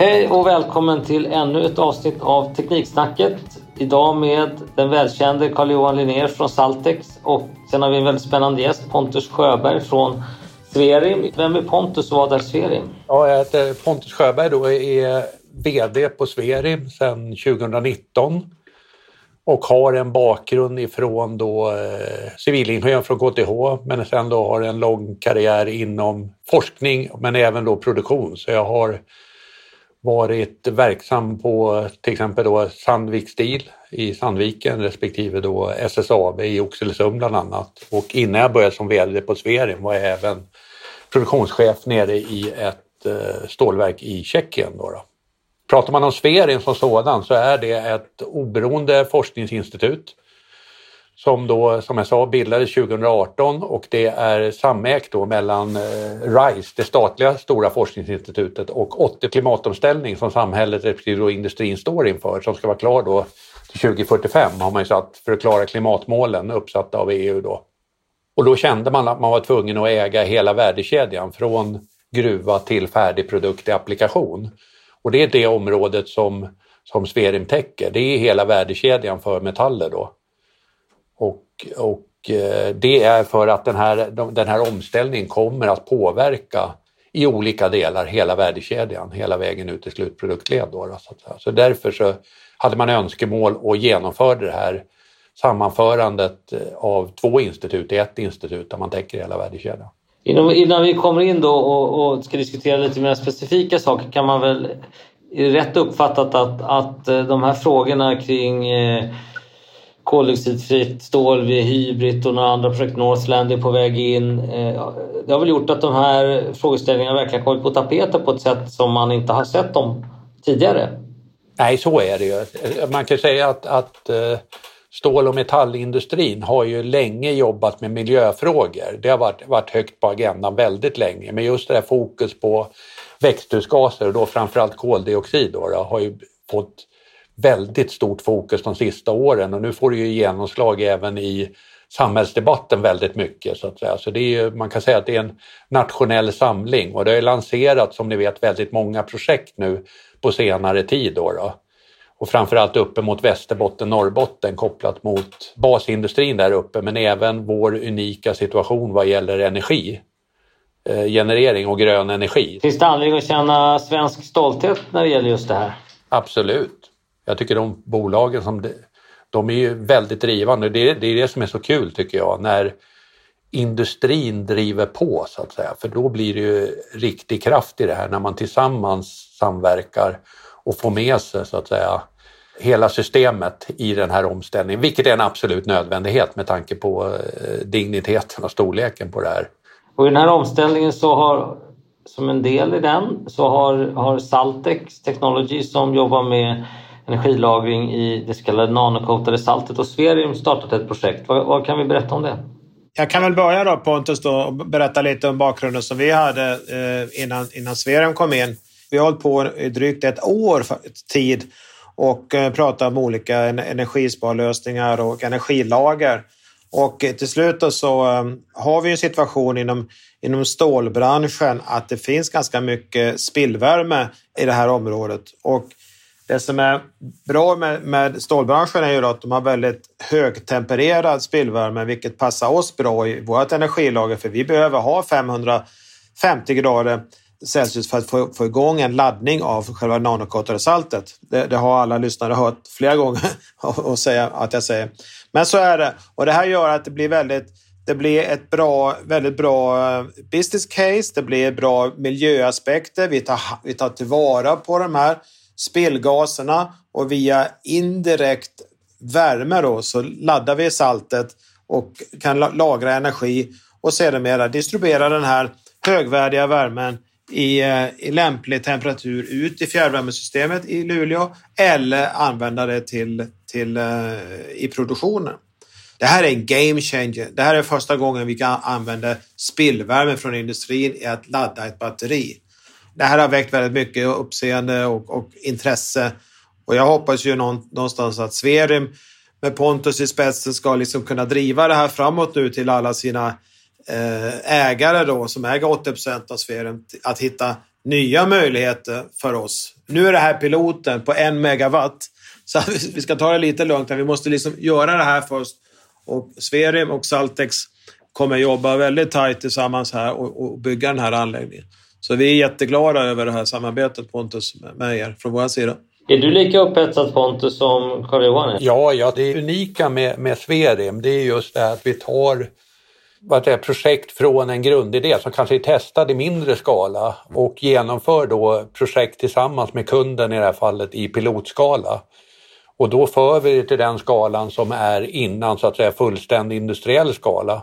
Hej och välkommen till ännu ett avsnitt av Tekniksnacket. Idag med den välkände Carl-Johan Linnér från Saltex och sen har vi en väldigt spännande gäst, Pontus Sjöberg från Sverim. Vem är Pontus och vad är Sverim? Ja, jag heter Pontus Sjöberg och är VD på Sverim sedan 2019 och har en bakgrund ifrån då eh, civilingenjör från KTH men sen då har en lång karriär inom forskning men även då produktion. Så jag har varit verksam på till exempel då Sandvik Steel i Sandviken respektive då SSAB i Oxelösund bland annat. Och innan jag började som VD på Sverim var jag även produktionschef nere i ett eh, stålverk i Tjeckien. Då, då. Pratar man om Sverim som sådan så är det ett oberoende forskningsinstitut som då, som jag sa, bildades 2018 och det är samägt då mellan eh, RISE, det statliga stora forskningsinstitutet och 80 klimatomställning som samhället respektive industrin står inför som ska vara klar då till 2045 har man ju satt för att klara klimatmålen uppsatta av EU då. Och då kände man att man var tvungen att äga hela värdekedjan från gruva till färdig produkt i applikation. Och det är det området som, som Sverim täcker. Det är hela värdekedjan för metaller då. Och, och eh, det är för att den här, den här omställningen kommer att påverka i olika delar hela värdekedjan, hela vägen ut till slutproduktled. Då, så, så därför så hade man önskemål och genomförde det här sammanförandet eh, av två institut i ett institut där man täcker hela värdekedjan. Innan, innan vi kommer in då och, och, ska diskutera lite mer specifika saker kan man väl rätt uppfattat att, att eh, de här frågorna kring eh, koldioxidfritt stål vid Hybrid och några andra projekt, Northland är på väg in. Eh, det har väl gjort att de här frågeställningarna verkligen kommit på tapeten på ett sätt som man inte har sett dem tidigare. Nej, så är det ju. Man kan säga att, att eh, stål och metallindustrin har ju länge jobbat med miljöfrågor. Det har varit, varit högt på agendan väldigt länge. Men just det här fokus på växthusgaser och då framförallt koldioxid då, då, har ju fått väldigt stort fokus de sista åren och nu får det ju genomslag även i samhällsdebatten väldigt mycket. Så att säga. Så det är, man kan säga att det är en nationell samling och det har lanserats som ni vet väldigt många projekt nu på senare tid. Då, då. Och framförallt uppe mot Västerbotten, Norrbotten kopplat mot basindustrin där uppe men även vår unika situation vad gäller energi eh, generering och grön energi. Finns det anledning att känna svensk stolthet när det gäller just det här? Absolut. Jag tycker de bolagen som de är ju väldigt drivande. Det är, det är det som är så kul tycker jag när industrin driver på så att säga. För då blir det ju riktig kraft i det här när man tillsammans samverkar och får med sig så att säga hela systemet i den här omställningen, vilket är en absolut nödvändighet med tanke på eh, digniteten och storleken på det här. Och i den här omställningen så har som en del i den så har, har Saltex Technology som jobbar med energilagring i det så kallade nanokotade saltet och Sverium startat ett projekt. Vad, vad, kan vi berätta om det? Jag kan väl börja då Pontus då och berätta lite om bakgrunden som vi hade eh, innan, innan Sverium kom in. Vi har hållit på i drygt ett år tid och eh, pratat om olika energisparlösningar och energilager. Och eh, till slut så eh, har vi en situation inom, inom stålbranschen att det finns ganska mycket spillvärme i det här området. Och det som är bra med, med stålbranschen är ju att de har väldigt högtempererad spillvärme, vilket passar oss bra i vårt energilager, för vi behöver ha 550 grader Celsius för att få, få igång en laddning av själva nanokotade saltet. Det, det, har alla lyssnare hört flera gånger och säga att jag säger. Men så är det och det här gör att det blir väldigt det blir ett bra, väldigt bra eh, business case. Det blir bra miljöaspekter. Vi tar, vi tar tillvara på de här spillgaserna och via indirekt värme då, så laddar vi saltet och kan lagra energi och sedermera distribuera den här högvärdiga värmen i, eh, i lämplig temperatur ut i fjärrvärmesystemet i Luleå eller använda det till, till, eh, i produktionen. Det här är en game changer. Det här är första gången vi kan använda spillvärme från industrin i att ladda ett batteri det här har väckt väldigt mycket uppseende och, och intresse. Och jag hoppas ju någonstans att Sverim med Pontus i spetsen ska liksom kunna driva det här framåt nu till alla sina eh, ägare då, som äger 80 procent av Sverim, att hitta nya möjligheter för oss. Nu är det här piloten på en megawatt. Så vi ska ta det lite lugnt. Vi måste liksom göra det här först. Och Sverim och Saltex kommer jobba väldigt tajt tillsammans här och, och bygga den här anläggningen. Så vi är jätteglada över det här samarbetet Pontus med er från vår sida. Är du lika upphetsad Pontus som Carl-Johan är? Ja, ja, det unika med, med Sverim det är just det här att vi tar vad det är, projekt från en grundidé som kanske är testad i mindre skala och genomför då projekt tillsammans med kunden i det här fallet i pilotskala. Och då för vi det till den skalan som är innan så att säga fullständig industriell skala.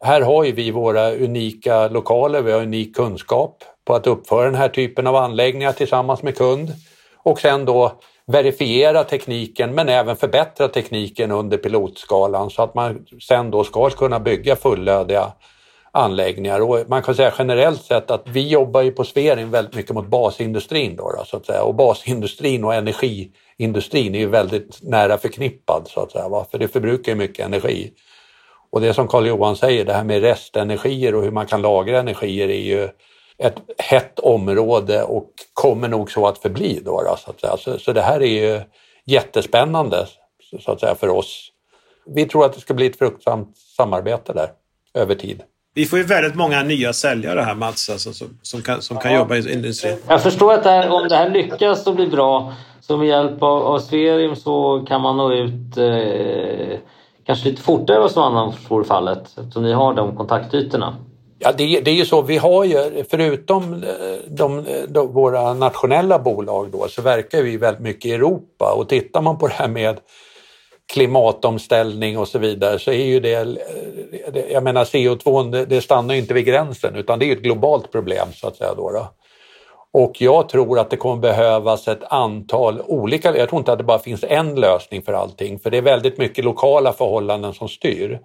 Här har ju vi våra unika lokaler, vi har unik kunskap på att uppföra den här typen av anläggningar tillsammans med kund och sen då verifiera tekniken men även förbättra tekniken under pilotskalan så att man sen då ska kunna bygga fullödiga anläggningar. Och man kan säga generellt sett att vi jobbar ju på Sverin väldigt mycket mot basindustrin då, då, så att säga. och basindustrin och energiindustrin är ju väldigt nära förknippad så att säga, va? för det förbrukar ju mycket energi. Och det som Carl-Johan säger, det här med restenergier och hur man kan lagra energier är ju ett hett område och kommer nog så att förbli. Då, då så, att säga. Så, så det här är ju jättespännande så att säga, för oss. Vi tror att det ska bli ett fruktsamt samarbete där över tid. Vi får ju väldigt många nya säljare här Mats, alltså, som, som, kan, som kan jobba i industrin. Jag förstår att det här, om det här lyckas och blir bra, så med hjälp av, av Sverium så kan man nå ut eh, kanske lite fortare vad som annars vore fallet eftersom ni har de kontaktytorna. Ja, det, det, är ju så, vi har ju förutom eh, de, eh, de, våra nationella bolag då så verkar vi väldigt mycket i Europa och tittar man på det här med klimatomställning och så vidare så är ju det, eh, jag menar CO2 det, det stannar inte vid gränsen utan det är ett globalt problem så att säga. Då, då. Och jag tror att det kommer behövas ett antal olika, jag tror inte att det bara finns en lösning för allting för det är väldigt mycket lokala förhållanden som styr.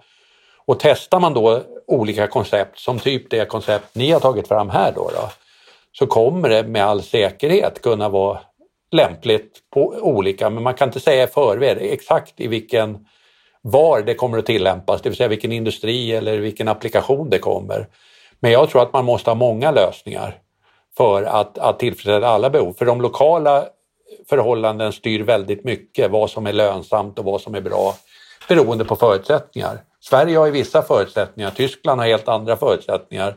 Och testar man då olika koncept som typ det koncept ni har tagit fram här då, då så kommer det med all säkerhet kunna vara lämpligt på olika, men man kan inte säga i förväg exakt i vilken var det kommer att tillämpas, det vill säga vilken industri eller vilken applikation det kommer. Men jag tror att man måste ha många lösningar för att, att tillfredsställa alla behov. För de lokala förhållanden styr väldigt mycket vad som är lönsamt och vad som är bra beroende på förutsättningar. Sverige har ju vissa förutsättningar, Tyskland har helt andra förutsättningar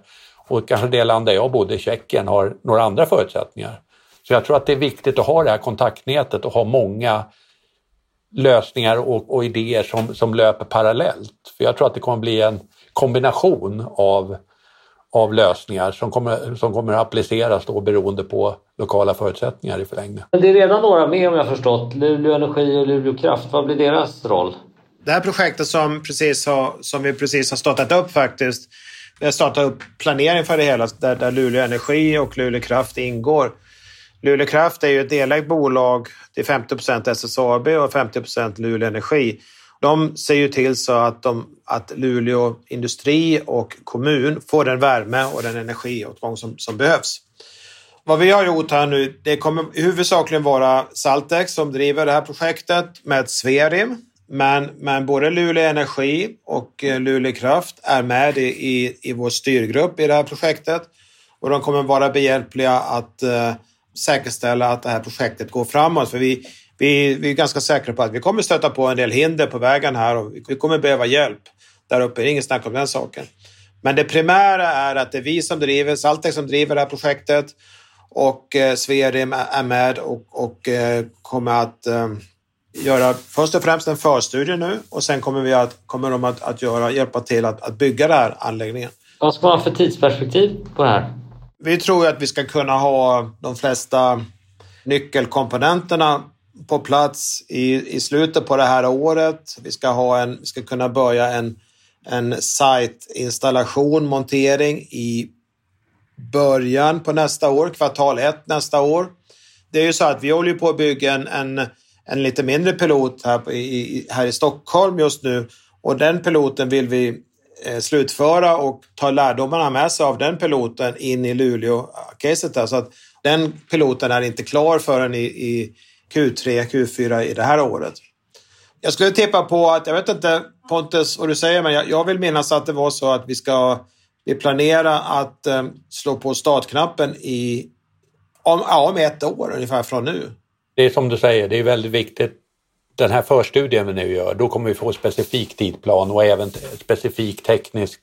och kanske det land där jag bodde, Tjeckien, har några andra förutsättningar. Så jag tror att det är viktigt att ha det här kontaktnätet och ha många lösningar och, och idéer som, som löper parallellt. För jag tror att det kommer bli en kombination av, av lösningar som kommer, som kommer att appliceras då beroende på lokala förutsättningar i förlängningen. Det är redan några med om jag förstått, Luleå Energi och Luleå Kraft. Vad blir deras roll? Det här projektet som, precis har, som vi precis har startat upp faktiskt. Vi har startat upp planering för det hela där, där Luleå Energi och Luleå Kraft ingår. Luleå Kraft är ju ett delägt bolag till 50% SSAB och 50% Luleå Energi. De ser ju till så att, de, att Luleå industri och kommun får den värme och den energiåtgång som, som behövs. Vad vi har gjort här nu, det kommer huvudsakligen vara Saltex som driver det här projektet med Sverim men, men både Luleå Energi och eh, Luleå Kraft är med i, i, i vår styrgrupp i det här projektet och de kommer vara behjälpliga att eh, säkerställa att det här projektet går framåt. För vi, vi, vi är ganska säkra på att vi kommer stöta på en del hinder på vägen här och vi kommer behöva hjälp där uppe. Det är inget snack om den saken. Men det primära är att det är vi som driver, Saltex som driver det här projektet och eh, Sverim är med och, och eh, kommer att eh, göra först och främst en förstudie nu och sen kommer, vi att, kommer de att, att göra, hjälpa till att, att bygga den här anläggningen. Vad ska man ha för tidsperspektiv på det här? Vi tror att vi ska kunna ha de flesta nyckelkomponenterna på plats i, i slutet på det här året. Vi ska, ha en, vi ska kunna börja en, en site-installation, montering i början på nästa år, kvartal ett nästa år. Det är ju så att vi håller på att bygga en, en en lite mindre pilot här, i, här i Stockholm just nu och den piloten vill vi eh, slutföra och ta lärdomarna med sig av den piloten in i Luleå-caset. Så att den piloten är inte klar förrän i, i Q3, Q4 i det här året. Jag skulle tippa på att, jag vet inte Pontus och du säger, men jag, jag vill minnas att det var så att vi ska Vi planerar att eh, slå på startknappen i, om, ja, om ett år ungefär från nu. Det är som du säger, det är väldigt viktigt. Den här förstudien vi nu gör, då kommer vi få specifik tidplan och även specifik teknisk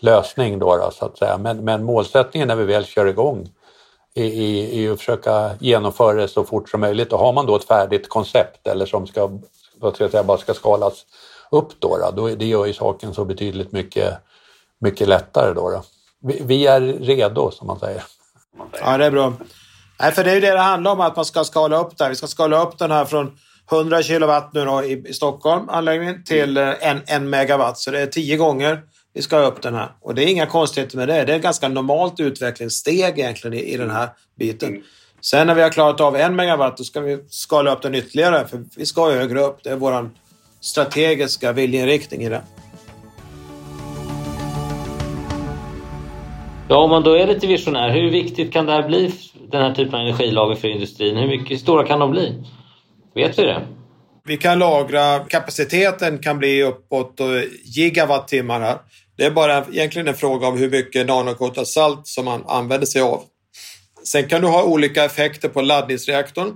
lösning då, då så att säga. Men, men målsättningen när vi väl kör igång i att försöka genomföra det så fort som möjligt och har man då ett färdigt koncept eller som ska, vad ska jag säga, bara ska skalas upp då, då, då det gör ju saken så betydligt mycket, mycket lättare då. då. Vi, vi, är redo som man säger. Ja, det är bra. Nej, för det är ju det det handlar om, att man ska skala upp det här. Vi ska skala upp den här från 100 kilowatt nu då i, i Stockholm, anläggningen, till eh, en, en megawatt. Så det är tio gånger vi ska ha upp den här. Och det är inga konstigheter med det. Det är ett ganska normalt utvecklingssteg egentligen i, i den här biten. Sen när vi har klarat av en megawatt, då ska vi skala upp den ytterligare. För vi ska högre upp. Det är vår strategiska viljeinriktning i det. Ja, om man då är lite visionär, hur viktigt kan det här bli, den här typen av energilager för industrin? Hur mycket stora kan de bli? Vet vi det? Vi kan lagra, kapaciteten kan bli uppåt gigawattimmar här. Det är bara egentligen en fråga om hur mycket nanocoatat salt som man använder sig av. Sen kan du ha olika effekter på laddningsreaktorn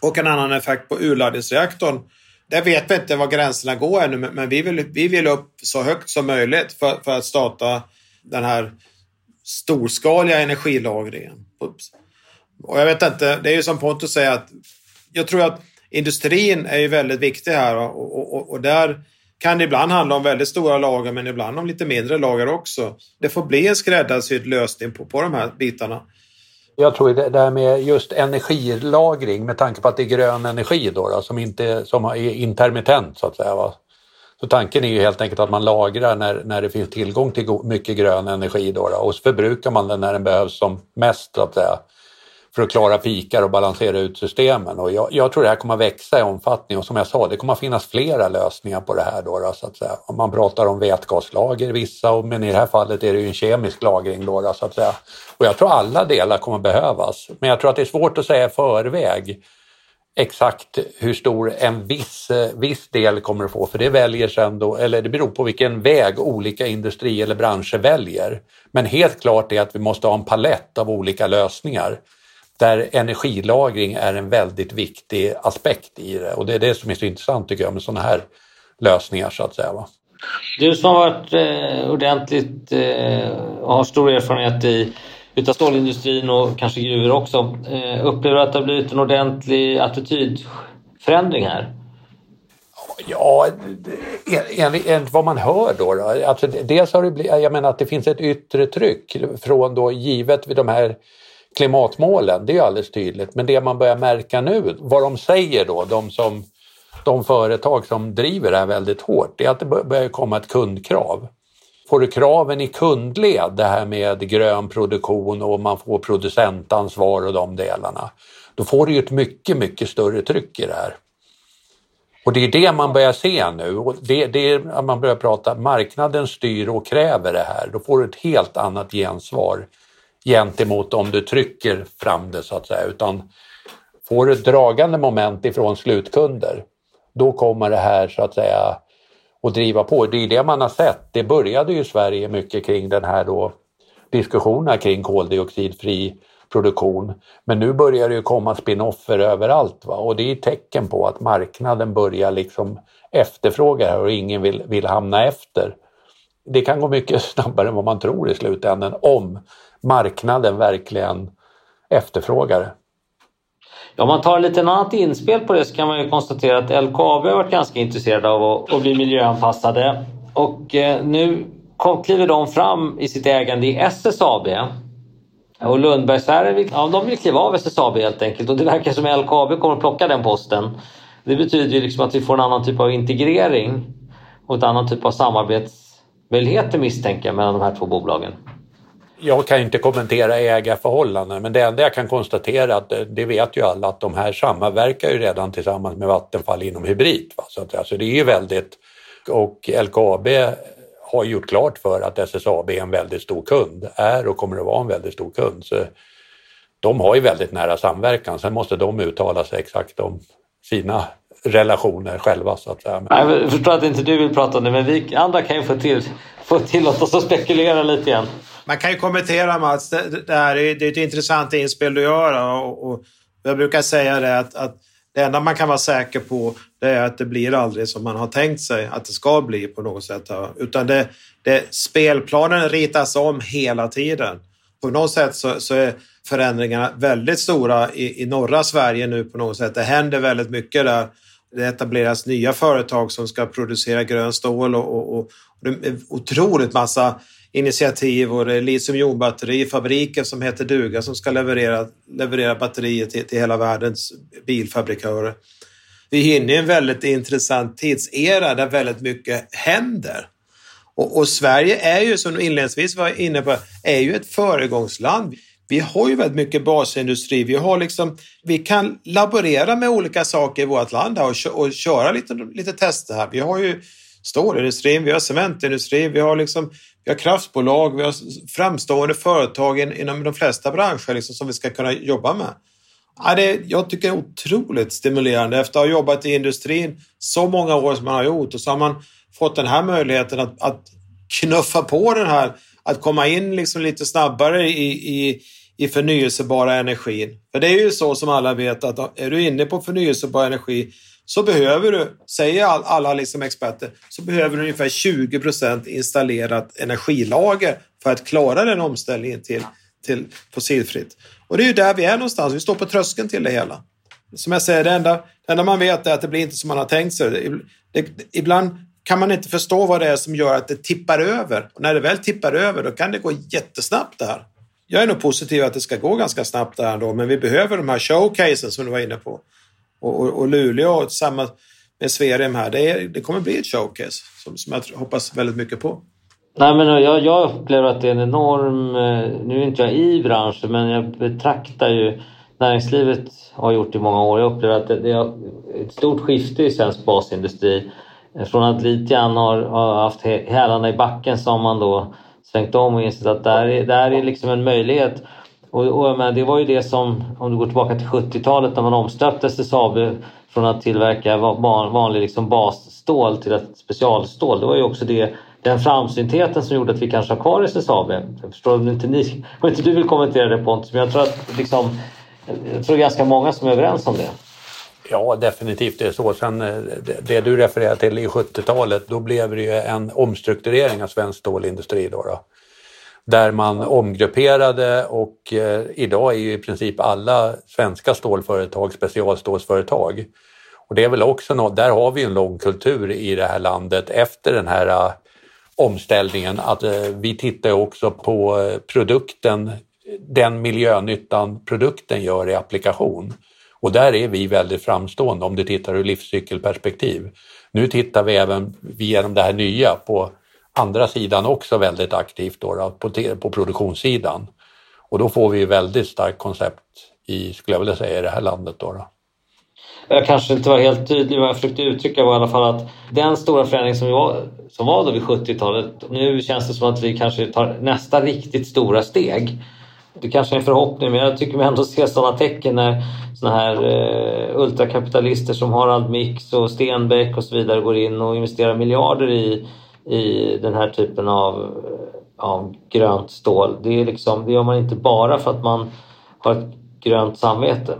och en annan effekt på urladdningsreaktorn. Där vet vi inte var gränserna går ännu, men vi vill, vi vill upp så högt som möjligt för, för att starta den här storskaliga energilagringen. Och jag vet inte, det är ju som Pontus säger att jag tror att industrin är ju väldigt viktig här och, och, och, där kan det ibland handla om väldigt stora lager men ibland om lite mindre lager också. Det får bli en skräddarsydd lösning på, på de här bitarna. Jag tror det där med just energilagring med tanke på att det är grön energi då, då som, inte, som är intermittent så att säga. Va? Så tanken är ju helt enkelt att man lagrar när, när det finns tillgång till mycket grön energi då, då och så förbrukar man den när den behövs som mest så att säga för att klara pikar och balansera ut systemen. Och jag, jag, tror det här kommer att växa i omfattning och som jag sa, det kommer att finnas flera lösningar på det här. Då, då så att säga. Om man pratar om vätgaslager vissa, men i det här fallet är det ju en kemisk lagring. Då, då, så att säga. Och jag tror alla delar kommer behövas. Men jag tror att det är svårt att säga i förväg exakt hur stor en viss, viss del kommer att få, för det väljer sen då, eller det beror på vilken väg olika industri eller branscher väljer. Men helt klart är att vi måste ha en palett av olika lösningar där energilagring är en väldigt viktig aspekt i det och det är det som är så intressant tycker jag med sådana här lösningar så att säga. Va? Du som har varit eh, ordentligt eh, och har stor erfarenhet i utav stålindustrin och kanske gruvor också. Eh, upplever du att det har blivit en ordentlig attitydförändring här? Ja, enligt, vad man hör då, då alltså dels har det blivit, jag menar att det finns ett yttre tryck från då givet vid de här klimatmålen, det är alldeles tydligt. Men det man börjar märka nu, vad de säger då, de, som, de företag som driver det här väldigt hårt, det är att det börjar komma ett kundkrav. Får du kraven i kundled, det här med grön produktion och man får producentansvar och de delarna, då får du ju ett mycket, mycket större tryck i det här. Och det är det man börjar se nu. Och det, det är, man börjar prata, marknaden styr och kräver det här. Då får du ett helt annat gensvar gentemot om du trycker fram det så att säga. Utan får du ett dragande moment ifrån slutkunder, då kommer det här så att säga att driva på. Det är det man har sett. Det började ju i Sverige mycket kring den här då diskussionerna kring koldioxidfri produktion. Men nu börjar det ju komma spinoffer överallt va? och det är tecken på att marknaden börjar liksom efterfråga det här och ingen vill, vill hamna efter. Det kan gå mycket snabbare än vad man tror i slutändan om marknaden verkligen efterfrågar det. Ja, om man tar lite annat inspel på det så kan man ju konstatera att LKAB har varit ganska intresserade av att, att bli miljöanpassade. Och eh, nu kom, kliver de fram i sitt ägande i SSAB. Och Lundbergsfären ja, de vill kliva av SSAB helt enkelt och det verkar som att LKAB kommer att plocka den posten. Det betyder ju liksom att vi får en annan typ av integrering och ett annan typ av samarbets möjligheter misstänker jag mellan de här två bolagen jag kan inte kommentera ägarförhållanden men det enda jag kan konstatera att eh, det vet ju alla att de här samverkar ju redan tillsammans med Vattenfall inom hybrid. Va? Så att, alltså det är ju väldigt och LKAB har gjort klart för att SSAB är en väldigt stor kund, är och kommer att vara en väldigt stor kund. Så de har ju väldigt nära samverkan, sen måste de uttala sig exakt om sina relationer själva så att säga. Jag förstår att inte du vill prata om det men vi andra kan ju få till får tillåta oss att spekulera lite igen. Man kan ju kommentera Mats, det, det, här är, det är ett intressant inspel du gör och, och jag brukar säga det att, att det enda man kan vara säker på det är att det blir aldrig som man har tänkt sig att det ska bli på något sätt. Utan det, det, spelplanen ritas om hela tiden. På något sätt så, så är förändringarna väldigt stora i, i norra Sverige nu på något sätt. Det händer väldigt mycket där. Det etableras nya företag som ska producera grön stål och, och, och det är otroligt massa initiativ och det är litiumjonbatterifabriker som heter Duga som ska leverera, leverera batterier till, till hela världens bilfabrikörer. Vi är inne i en väldigt intressant tidsera där väldigt mycket händer. Och, och, Sverige är ju, som inledningsvis var inne på, är ju ett föregångsland. Vi har ju väldigt mycket basindustri. Vi, har liksom, vi kan laborera med olika saker i vårt land och, och köra lite, lite tester här. Vi har ju stålindustrin, vi har cementindustrin, vi har, liksom, vi har kraftbolag, vi har framstående företag inom de flesta branscher liksom, som vi ska kunna jobba med. Ja, det, jag tycker det är otroligt stimulerande efter att ha jobbat i industrin så många år som man har gjort och så har man fått den här möjligheten att, att knuffa på den här, att komma in liksom lite snabbare i, i, i förnyelsebara energin. För det är ju så som alla vet att är du inne på förnyelsebar energi så behöver du, säger alla liksom experter, så behöver du ungefär 20 procent installerat energilager för att klara den omställningen till, till fossilfritt. Och det är ju där vi är någonstans, vi står på tröskeln till det hela. Som jag säger, det enda, det enda man vet är att det blir inte som man har tänkt sig. Det, det, ibland kan man inte förstå vad det är som gör att det tippar över. Och när det väl tippar över, då kan det gå jättesnabbt det här. Jag är nog positiv att det ska gå ganska snabbt där ändå, men vi behöver de här showcasen som du var inne på. Och, och, och Luleå tillsammans med Sverige här, det, är, det kommer bli ett showcase som, som jag hoppas väldigt mycket på. Nej, men jag, jag upplever att det är en enorm... Eh, nu är inte jag i branschen, men jag betraktar ju näringslivet har gjort i många år. Jag upplever att det, det är ett stort skifte i svensk basindustri. Från att lite grann har, har haft hälarna i backen så har man då svängt om och insett att det här är, det här är liksom en möjlighet. Och, och men det var ju det som, om du går tillbaka till 70-talet när man omstöpte SSAB från att tillverka vanlig liksom basstål till ett specialstål. Det var ju också det, den framsyntheten som gjorde att vi kanske har kvar SSAB. Jag förstår om inte, ni, om inte du vill kommentera det Pontus, men jag tror att liksom, jag tror ganska många som är överens om det. Ja, definitivt det är så. Sen eh, det du refererar till i 70-talet, då blev det ju en omstrukturering av svensk stålindustri. Då, då där man omgrupperade och eh, idag är ju i princip alla svenska stålföretag specialstålsföretag. Och det är väl också något, där har vi en lång kultur i det här landet efter den här eh, omställningen att eh, vi tittar också på eh, produkten, den miljönyttan produkten gör i applikation. Och där är vi väldigt framstående om du tittar ur livscykelperspektiv. Nu tittar vi även genom det här nya på andra sidan också väldigt aktivt då, på, på produktionssidan. Och då får vi väldigt starkt koncept i, skulle jag vilja säga, i det här landet. Då, då. Jag kanske inte var helt tydlig, vad jag försökte uttrycka var i alla fall att den stora förändring som var, som var då vid 70-talet, nu känns det som att vi kanske tar nästa riktigt stora steg. Det kanske är en förhoppning, men jag tycker mig ändå se sådana tecken när sådana här eh, ultrakapitalister som Harald Mix och Stenbeck och så vidare går in och investerar miljarder i i den här typen av, av grönt stål. Det, är liksom, det gör man inte bara för att man har ett grönt samvete.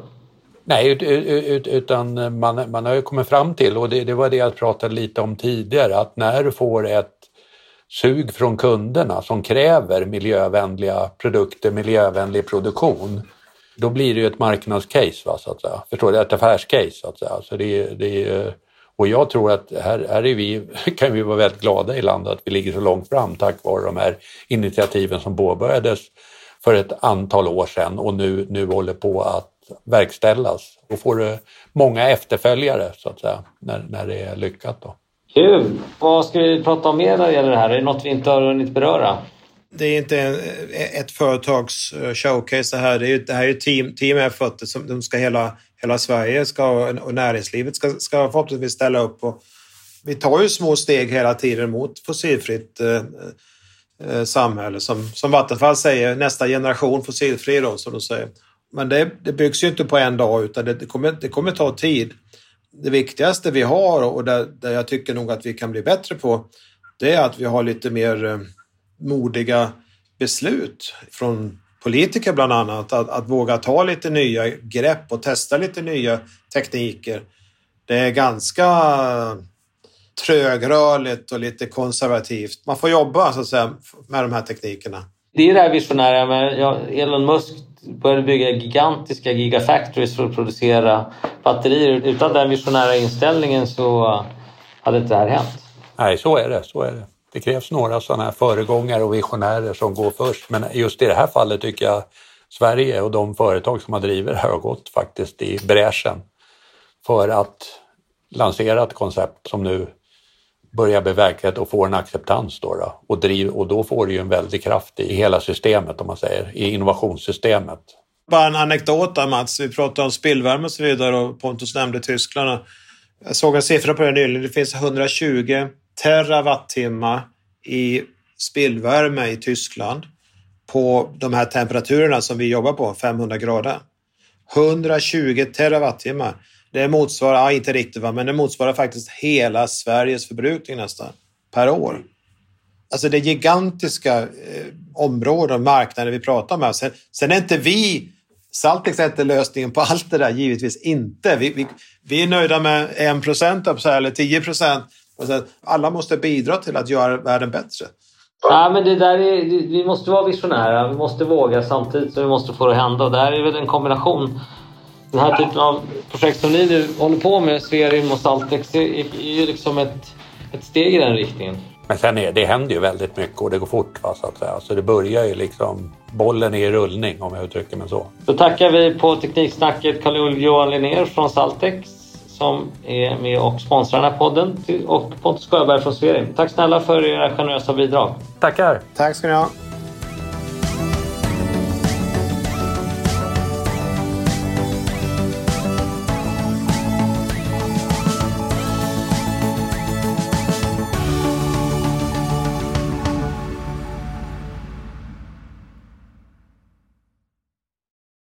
Nej, ut, ut, utan man, man har ju kommit fram till, och det, det var det jag pratade lite om tidigare, att när du får ett sug från kunderna som kräver miljövänliga produkter, miljövänlig produktion, då blir det ju ett marknadscase, va, så att säga. Förstår du? Ett affärscase, så att säga. Så det, det, och jag tror att här, här är vi, kan vi vara väldigt glada i landet att vi ligger så långt fram tack vare de här initiativen som påbörjades för ett antal år sedan och nu, nu håller på att verkställas. Då får du många efterföljare så att säga när, när det är lyckat. Då. Kul! Vad ska vi prata om mer när det gäller det här? Är det något vi inte har hunnit beröra? Det är inte en, ett företags eh, showcase det här. Det, är, det här är team, team effort. Som de ska hela hela Sverige ska, och näringslivet ska, ska förhoppningsvis ställa upp på. Vi tar ju små steg hela tiden mot fossilfritt eh, eh, samhälle. Som, som Vattenfall säger, nästa generation fossilfri då, som de säger. Men det, det byggs ju inte på en dag utan det, det, kommer, det kommer ta tid. Det viktigaste vi har och där, där jag tycker nog att vi kan bli bättre på det är att vi har lite mer eh, modiga beslut från politiker bland annat. Att, att våga ta lite nya grepp och testa lite nya tekniker. Det är ganska trögrörligt och lite konservativt. Man får jobba så att säga, med de här teknikerna. Det är det här visionära med ja, Elon Musk började bygga gigantiska gigafactories för att producera batterier. Utan den visionära inställningen så hade inte det här hänt. Nej, så är det. Så är det. Det krävs några sådana här föregångare och visionärer som går först. Men just i det här fallet tycker jag Sverige och de företag som har drivit det här har gått faktiskt i bräschen för att lansera ett koncept som nu börjar bli verklighet och får en acceptans då, då. Och, driv, och då får det ju en väldig kraft i hela systemet om man säger, i innovationssystemet. Bara en anekdot där Mats, vi pratade om spillvärme och så vidare och Pontus nämnde Tyskland. Jag såg en siffra på det nyligen, det finns 120 terawattimmar i spillvärme i Tyskland på de här temperaturerna som vi jobbar på, 500 grader. 120 terawattimmar. Det motsvarar, ja, inte riktigt, va, men det motsvarar faktiskt hela Sveriges förbrukning nästan per år. Alltså det är gigantiska eh, områden, marknader vi pratar om. Sen, sen är inte vi, Saltex är inte lösningen på allt det där, givetvis inte. Vi, vi, vi är nöjda med 1 procent eller 10 procent. Alla måste bidra till att göra världen bättre. Ja, men det där är, vi måste vara visionära, vi måste våga samtidigt som vi måste få det att hända. Och det här är väl en kombination den här typen av projekt som ni nu håller på med, Sverim och Saltex, är ju liksom ett, ett steg i den riktningen. Men sen är, det händer ju väldigt mycket och det går fort. Va, så att säga. Så det börjar ju liksom, bollen är i rullning om jag uttrycker mig så. Då tackar vi på Tekniksnacket Carl-Johan Linnér från Saltex som är med och sponsrar den här podden och Pontus Sjöberg från Sverim. Tack snälla för era generösa bidrag. Tackar! Tack ska ni ha!